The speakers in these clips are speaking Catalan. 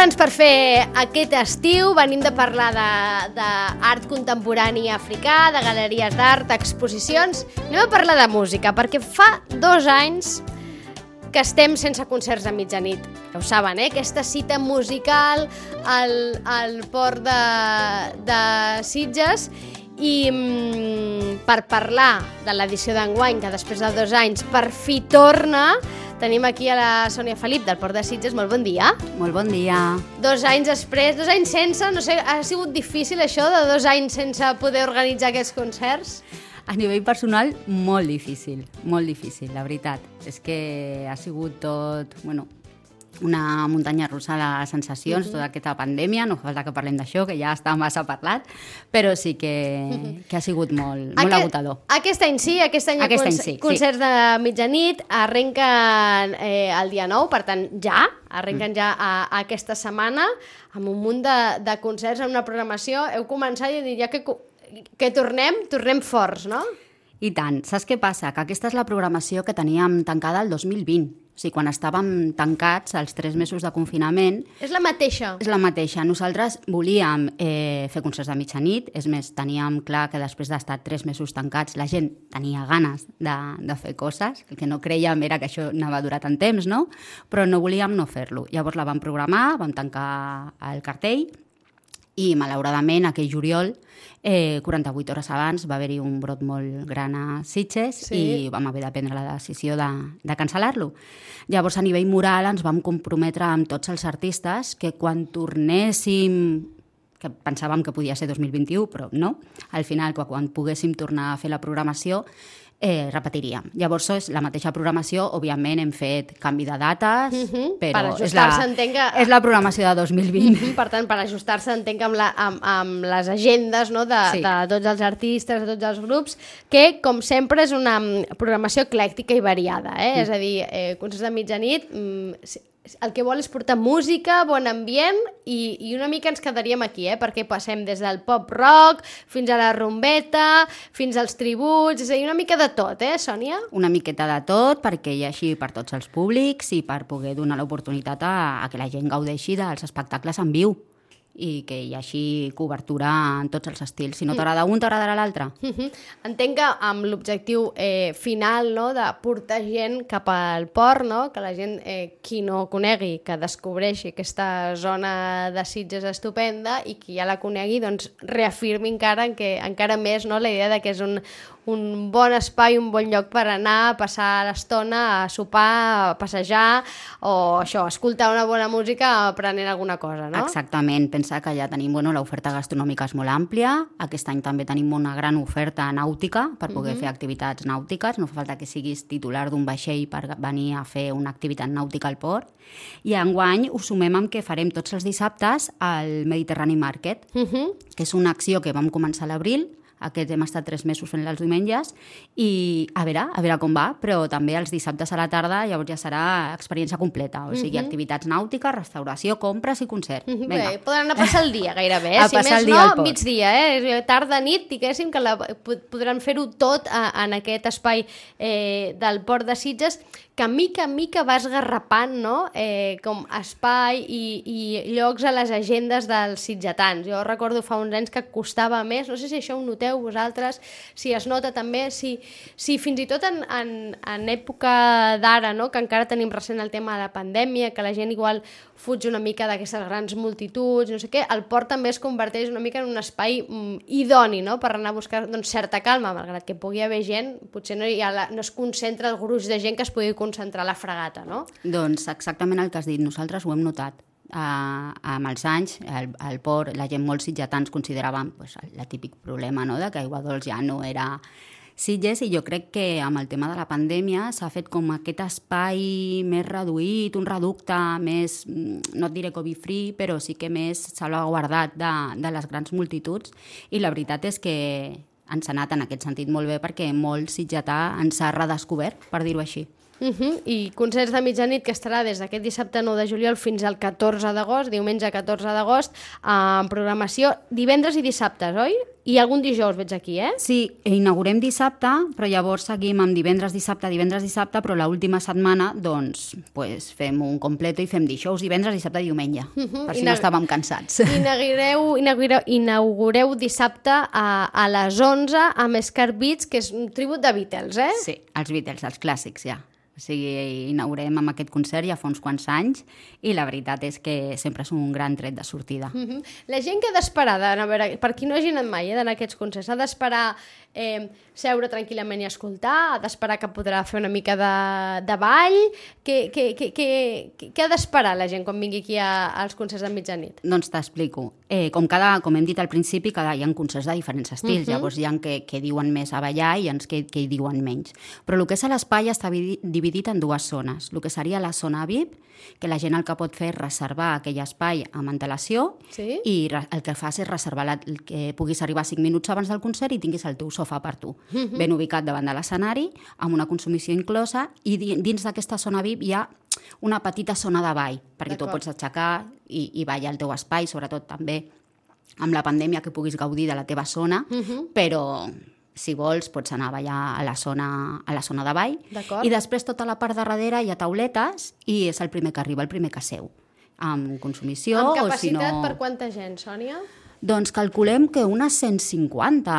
Plans per fer aquest estiu. Venim de parlar d'art contemporani africà, de galeries d'art, exposicions. Anem a parlar de música, perquè fa dos anys que estem sense concerts de mitjanit. Ja ho saben, eh? Aquesta cita musical al, al port de, de Sitges i mm, per parlar de l'edició d'enguany, que després de dos anys per fi torna, tenim aquí a la Sònia Felip del Port de Sitges. Molt bon dia. Molt bon dia. Dos anys després, dos anys sense, no sé, ha sigut difícil això de dos anys sense poder organitzar aquests concerts? A nivell personal, molt difícil, molt difícil, la veritat. És que ha sigut tot, bueno, una muntanya russa de sensacions, uh -huh. tota aquesta pandèmia, no fa falta que parlem d'això, que ja està massa parlat, però sí que, uh -huh. que ha sigut molt, molt Aquest, agotador. Aquest any sí, aquest any, aquest any sí, concerts sí. de mitjanit, arrenquen eh, el dia 9, per tant ja, arrenquen -huh. ja a, a aquesta setmana, amb un munt de, de concerts, amb una programació, heu començat i ja que, que tornem, tornem forts, no? I tant. Saps què passa? Que aquesta és la programació que teníem tancada el 2020 o sigui, quan estàvem tancats, els tres mesos de confinament... És la mateixa. És la mateixa. Nosaltres volíem eh, fer concerts de mitjanit, és més, teníem clar que després d'estar tres mesos tancats la gent tenia ganes de, de fer coses, el que no creiem era que això anava a durar tant temps, no? Però no volíem no fer-lo. Llavors la vam programar, vam tancar el cartell i malauradament aquell juliol Eh, 48 hores abans va haver-hi un brot molt gran a Sitges sí. i vam haver de prendre la decisió de, de cancel·lar-lo. Llavors, a nivell moral, ens vam comprometre amb tots els artistes que quan tornéssim que pensàvem que podia ser 2021, però no. Al final, quan poguéssim tornar a fer la programació, eh, repetiríem. Llavors és la mateixa programació, òbviament hem fet canvi de dates, uh -huh. però és la, entenga... és la programació de 2020. Uh -huh. Per tant, per ajustar-se entenc amb, la, amb, amb les agendes no, de, sí. de tots els artistes, de tots els grups, que com sempre és una mm, programació eclèctica i variada, eh? Mm. és a dir, eh, concerts de mitjanit, mm, el que vol és portar música, bon ambient i, i una mica ens quedaríem aquí, eh? perquè passem des del pop rock fins a la rumbeta, fins als tributs, és a dir, una mica de tot, eh, Sònia? Una miqueta de tot, perquè hi així per tots els públics i per poder donar l'oportunitat a, a que la gent gaudeixi dels espectacles en viu i que hi hagi cobertura en tots els estils. Si no t'agrada un, t'agradarà l'altre. Mm -hmm. Entenc que amb l'objectiu eh, final no, de portar gent cap al port, no? que la gent, eh, qui no conegui, que descobreixi aquesta zona de Sitges estupenda i qui ja la conegui, doncs reafirmi encara, que, encara més no, la idea de que és un, un bon espai, un bon lloc per anar, a passar l'estona, a sopar, a passejar o això, escoltar una bona música aprenent alguna cosa, no? Exactament, pensa que ja tenim, bueno, l'oferta gastronòmica és molt àmplia, aquest any també tenim una gran oferta nàutica per poder uh -huh. fer activitats nàutiques, no fa falta que siguis titular d'un vaixell per venir a fer una activitat nàutica al port, i enguany ho sumem amb que farem tots els dissabtes al Mediterrani Market, uh -huh. que és una acció que vam començar a l'abril, aquest hem estat tres mesos fent els diumenges i a veure, a veure com va, però també els dissabtes a la tarda llavors ja serà experiència completa, o sigui, uh mhm. -huh. activitats nàutiques, restauració, compres i concert. Uh mhm, -huh. Bé, poden anar a passar el dia gairebé, eh? si més no, migdia, eh? tarda, nit, diguéssim, que la, podran fer-ho tot a, en aquest espai eh, del Port de Sitges que mica en mica vas garrapant no? eh, com espai i, i llocs a les agendes dels sitgetans. Jo recordo fa uns anys que costava més, no sé si això ho noteu vosaltres, si es nota també, si, si fins i tot en, en, en època d'ara, no? que encara tenim recent el tema de la pandèmia, que la gent igual fuig una mica d'aquestes grans multituds, no sé què, el port també es converteix una mica en un espai mm, idoni no? per anar a buscar doncs, certa calma, malgrat que pugui haver gent, potser no, hi ha la, no es concentra el gruix de gent que es pugui concentrar a la fregata, no? Doncs exactament el que has dit, nosaltres ho hem notat. Uh, amb els anys, el, el port, la gent molt sitjatans consideraven pues, el, típic problema no? de que Aigua Dols ja no era Sitges i jo crec que amb el tema de la pandèmia s'ha fet com aquest espai més reduït, un reducte més, mm, no et diré covid-free, però sí que més salvaguardat de, de les grans multituds i la veritat és que ens ha anat en aquest sentit molt bé perquè molt sitgetà ens ha redescobert, per dir-ho així. Uh -huh. I concerts de mitjanit que estarà des d'aquest dissabte 9 de juliol fins al 14 d'agost, diumenge 14 d'agost, en programació divendres i dissabtes, oi? I algun dijous veig aquí, eh? Sí, inaugurem dissabte, però llavors seguim amb divendres, dissabte, divendres, dissabte, però l'última setmana, doncs, pues, fem un completo i fem dijous, divendres, dissabte, diumenge, uh -huh. per si no estàvem cansats. Inaugureu, inaugureu, inaugureu dissabte a, a les 11 amb Scar Beats, que és un tribut de Beatles, eh? Sí, els Beatles, els clàssics, ja. O sigui, inaugurem amb aquest concert ja fa uns quants anys i la veritat és que sempre és un gran tret de sortida. Mm -hmm. La gent que ha d'esperar, a veure, per qui no hagi anat mai eh, d'anar a aquests concerts, ha d'esperar eh, seure tranquil·lament i escoltar, ha d'esperar que podrà fer una mica de, de ball, què, què, què, què, què ha d'esperar la gent quan vingui aquí a, als concerts de mitjanit? Doncs t'explico. Eh, com, cada, com hem dit al principi, cada, hi ha concerts de diferents estils, uh -huh. llavors hi ha que, que diuen més a ballar i hi ha que, que hi diuen menys. Però el que és a l'espai està dividit dividit en dues zones. El que seria la zona VIP, que la gent el que pot fer és reservar aquell espai amb antelació sí? i el que fas és reservar la, que puguis arribar 5 minuts abans del concert i tinguis el teu sofà per tu. Uh -huh. Ben ubicat davant de l'escenari, amb una consumició inclosa, i dins d'aquesta zona VIP hi ha una petita zona de ball, perquè tu pots aixecar i, i ballar al teu espai, sobretot també amb la pandèmia que puguis gaudir de la teva zona, uh -huh. però si vols, pots anar a ballar a la zona, a la zona de ball. I després tota la part de darrere hi ha tauletes i és el primer que arriba, el primer que seu. Amb consumició amb capacitat o si no... per quanta gent, Sònia? Doncs calculem que unes 150,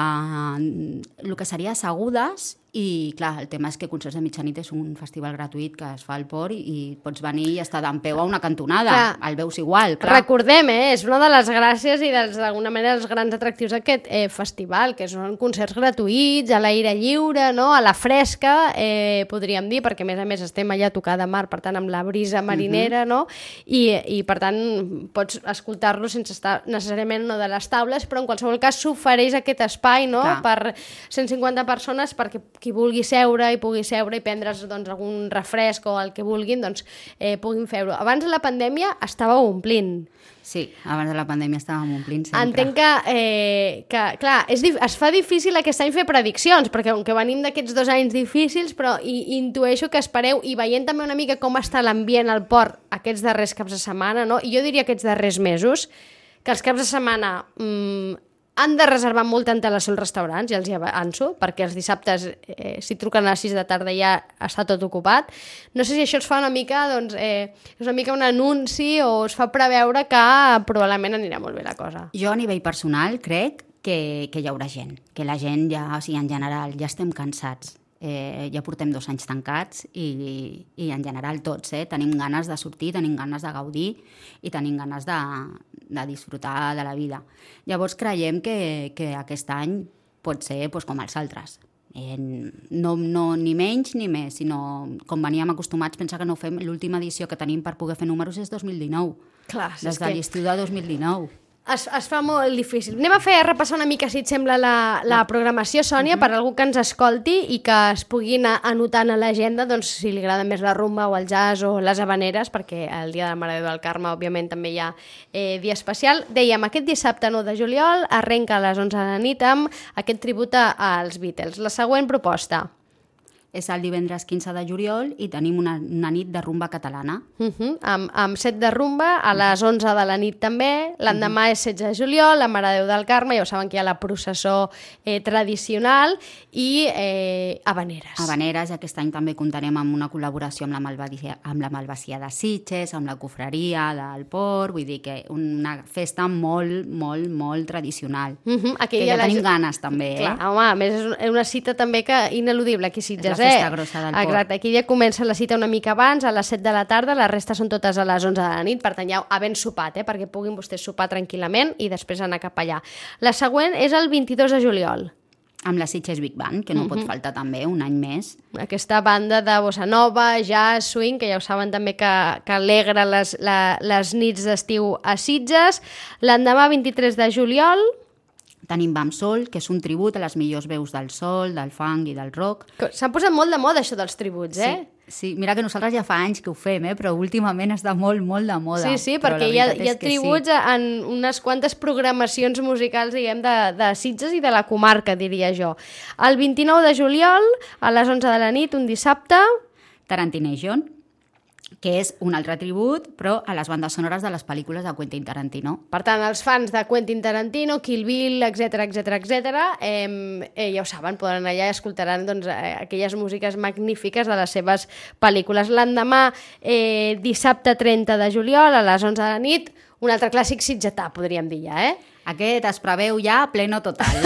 el que seria assegudes, i, clar, el tema és que Concerts de Mitjanit és un festival gratuït que es fa al port i, i pots venir i estar d'en peu a una cantonada. Clar. El veus igual, clar. Recordem, eh, és una de les gràcies i d'alguna manera els grans atractius d'aquest eh, festival, que són concerts gratuïts, a l'aire lliure, no? a la fresca, eh, podríem dir, perquè a més a més estem allà a tocar de mar, per tant, amb la brisa marinera, uh -huh. no? I, I, per tant, pots escoltar-lo sense estar necessàriament no de les taules, però en qualsevol cas s'ofereix aquest espai no? per 150 persones perquè qui vulgui seure i pugui seure i prendre's doncs, algun refresc o el que vulguin, doncs eh, puguin fer-ho. Abans de la pandèmia estàveu omplint. Sí, abans de la pandèmia estàvem omplint sempre. Entenc que, eh, que clar, és, es fa difícil aquest any fer prediccions, perquè com que venim d'aquests dos anys difícils, però i, intueixo que espereu, i veient també una mica com està l'ambient al port aquests darrers caps de setmana, no? i jo diria aquests darrers mesos, que els caps de setmana mmm, han de reservar molt antelació als restaurants, ja els hi avanço, perquè els dissabtes, eh, si truquen a les 6 de tarda ja està tot ocupat. No sé si això es fa una mica, doncs, eh, és una mica un anunci o es fa preveure que probablement anirà molt bé la cosa. Jo a nivell personal crec que, que hi haurà gent, que la gent ja, o sigui, en general, ja estem cansats eh, ja portem dos anys tancats i, i en general tots, eh, tenim ganes de sortir, tenim ganes de gaudir i tenim ganes de, de disfrutar de la vida. Llavors creiem que, que aquest any pot ser pues, com els altres. Eh, no, no, ni menys ni més, sinó com veníem acostumats, pensa que no fem l'última edició que tenim per poder fer números és 2019. Clar, des de que... l'estiu de 2019 es, es fa molt difícil. Anem a fer a repassar una mica, si et sembla, la, la programació, Sònia, uh -huh. per algú que ens escolti i que es pugui anar anotant a l'agenda doncs, si li agrada més la rumba o el jazz o les habaneres, perquè el dia de la Mare de Déu del Carme, òbviament, també hi ha eh, dia especial. Dèiem, aquest dissabte 9 de juliol arrenca a les 11 de la nit amb aquest tribut als Beatles. La següent proposta és el divendres 15 de juliol i tenim una, una nit de rumba catalana. Uh -huh. amb, amb set de rumba a les 11 de la nit també. L'endemà uh -huh. és 16 de juliol, la Mare de Déu del Carme, ja ho saben que hi ha la processó eh, tradicional i eh, Habaneres. Habaneres, aquest any també comptarem amb una col·laboració amb la, Malvacia, amb la Malvacia de Sitges, amb la cofreria del Port, vull dir que una festa molt, molt, molt tradicional. Uh -huh. Que ja la... tenim ganes també, Clar, eh? home, a més és una cita també que ineludible aquí a Sitges, la festa grossa del Exacte, aquí ja comença la cita una mica abans, a les 7 de la tarda, la resta són totes a les 11 de la nit, per tant ja havent sopat, eh, perquè puguin vostès sopar tranquil·lament i després anar cap allà. La següent és el 22 de juliol amb la Sitges Big Band, que no uh -huh. pot mhm. faltar també un any més. Aquesta banda de bossa nova, jazz, swing, que ja ho saben també que, que alegra les, la, les nits d'estiu a Sitges. L'endemà 23 de juliol Tenim Bam Sol, que és un tribut a les millors veus del sol, del funk i del rock. S'ha posat molt de moda això dels tributs, eh? Sí. Sí, mira que nosaltres ja fa anys que ho fem, eh? però últimament està molt, molt de moda. Sí, sí, perquè hi ha, hi ha tributs sí. en unes quantes programacions musicals, diguem, de, de Sitges i de la comarca, diria jo. El 29 de juliol, a les 11 de la nit, un dissabte... Tarantination que és un altre tribut, però a les bandes sonores de les pel·lícules de Quentin Tarantino. Per tant, els fans de Quentin Tarantino, Kill Bill, etc etc etc, eh, ja ho saben, poden anar allà i escoltaran doncs, eh, aquelles músiques magnífiques de les seves pel·lícules. L'endemà, eh, dissabte 30 de juliol, a les 11 de la nit, un altre clàssic sitgetà, podríem dir ja, eh? Aquest es preveu ja pleno total.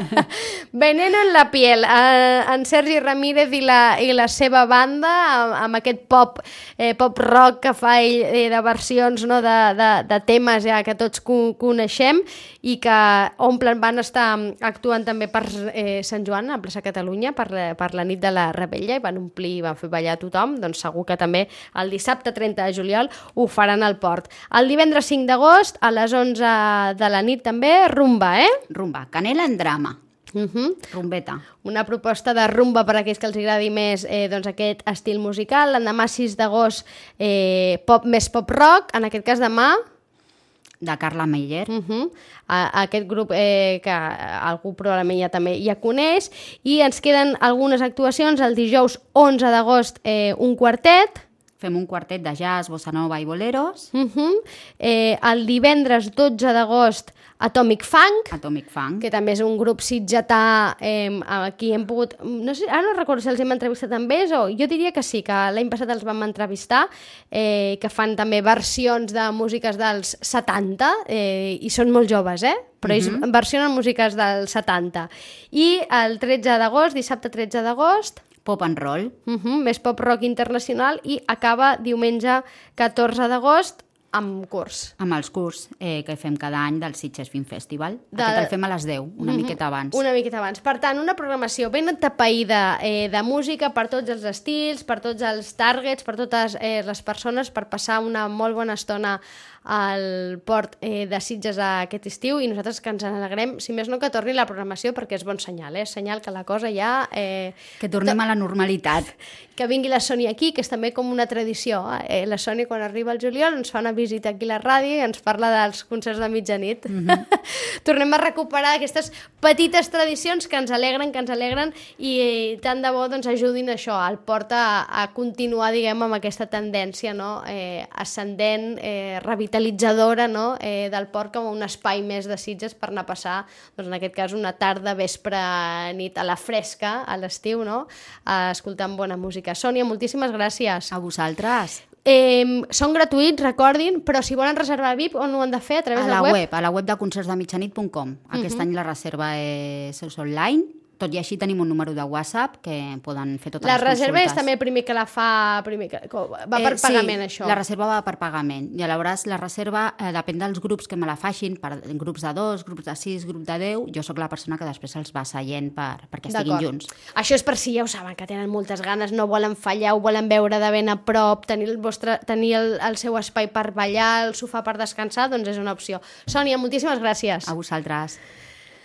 Veneno en la piel. Uh, en Sergi Ramírez i la, i la seva banda, amb, amb aquest pop, eh, pop rock que fa ell eh, de versions no, de, de, de temes ja que tots co coneixem i que omplen, van estar actuant també per eh, Sant Joan, a plaça Catalunya, per, per la nit de la Rebella, i van omplir i van fer ballar a tothom, doncs segur que també el dissabte 30 de juliol ho faran al port. El divendres 5 d'agost, a les 11 de la la nit també, rumba, eh? Rumba, canela en drama. Uh. -huh. Rumbeta. Una proposta de rumba per a aquells que els agradi més eh, doncs aquest estil musical. L'endemà 6 d'agost, eh, pop més pop rock, en aquest cas demà... De Carla Meyer. Uh -huh. a, aquest grup eh, que algú probablement ja també ja coneix. I ens queden algunes actuacions. El dijous 11 d'agost, eh, un quartet Fem un quartet de jazz, bossa nova i boleros. Uh -huh. eh, el divendres 12 d'agost, Atomic Funk. Atomic Funk. Que també és un grup sitgetà eh, aquí hem pogut... No sé, ara no recordo si els hem entrevistat amb ells o jo diria que sí, que l'any passat els vam entrevistar, eh, que fan també versions de músiques dels 70 eh, i són molt joves, eh? però uh -huh. ells versionen músiques dels 70. I el 13 d'agost, dissabte 13 d'agost, pop and roll. Uh -huh, més pop rock internacional i acaba diumenge 14 d'agost amb curs. Amb els curs eh, que fem cada any del Sitges Film Festival. De... Aquest el fem a les 10, una uh -huh. miqueta abans. Una miqueta abans. Per tant, una programació ben atapeïda eh, de música per tots els estils, per tots els targets, per totes eh, les persones, per passar una molt bona estona al port eh, de Sitges aquest estiu i nosaltres que ens alegrem, si més no que torni la programació perquè és bon senyal, eh? senyal que la cosa ja... Eh, que tornem a la normalitat. Que vingui la Sònia aquí, que és també com una tradició. Eh? La Sònia quan arriba al juliol ens fa una visita aquí a la ràdio i ens parla dels concerts de mitjanit. Mm -hmm. Tornem a recuperar aquestes petites tradicions que ens alegren, que ens alegren i eh, tant de bo doncs, ajudin això, al port a, a continuar, diguem, amb aquesta tendència no? eh, ascendent, eh, revitalitzant revitalitzadora no? eh, del port com un espai més de Sitges per anar a passar, doncs, en aquest cas, una tarda, vespre, nit a la fresca, a l'estiu, no? Eh, escoltant bona música. Sònia, moltíssimes gràcies. A vosaltres. Eh, són gratuïts, recordin, però si volen reservar VIP, on ho han de fer? A través a la web? web? A la web de concertsdemitjanit.com. Aquest uh -huh. any la reserva és online tot i així tenim un número de WhatsApp que poden fer totes la les consultes. La reserva és també el primer que la fa... Primer que, va per eh, pagament, sí, això? la reserva va per pagament. I aleshores la reserva eh, depèn dels grups que me la facin, per grups de dos, grups de sis, grup de deu. Jo sóc la persona que després els va seient per, perquè estiguin junts. Això és per si ja ho saben, que tenen moltes ganes, no volen fallar, ho volen veure de ben a prop, tenir el, vostre, tenir el, el seu espai per ballar, el sofà per descansar, doncs és una opció. Sònia, moltíssimes gràcies. A vosaltres.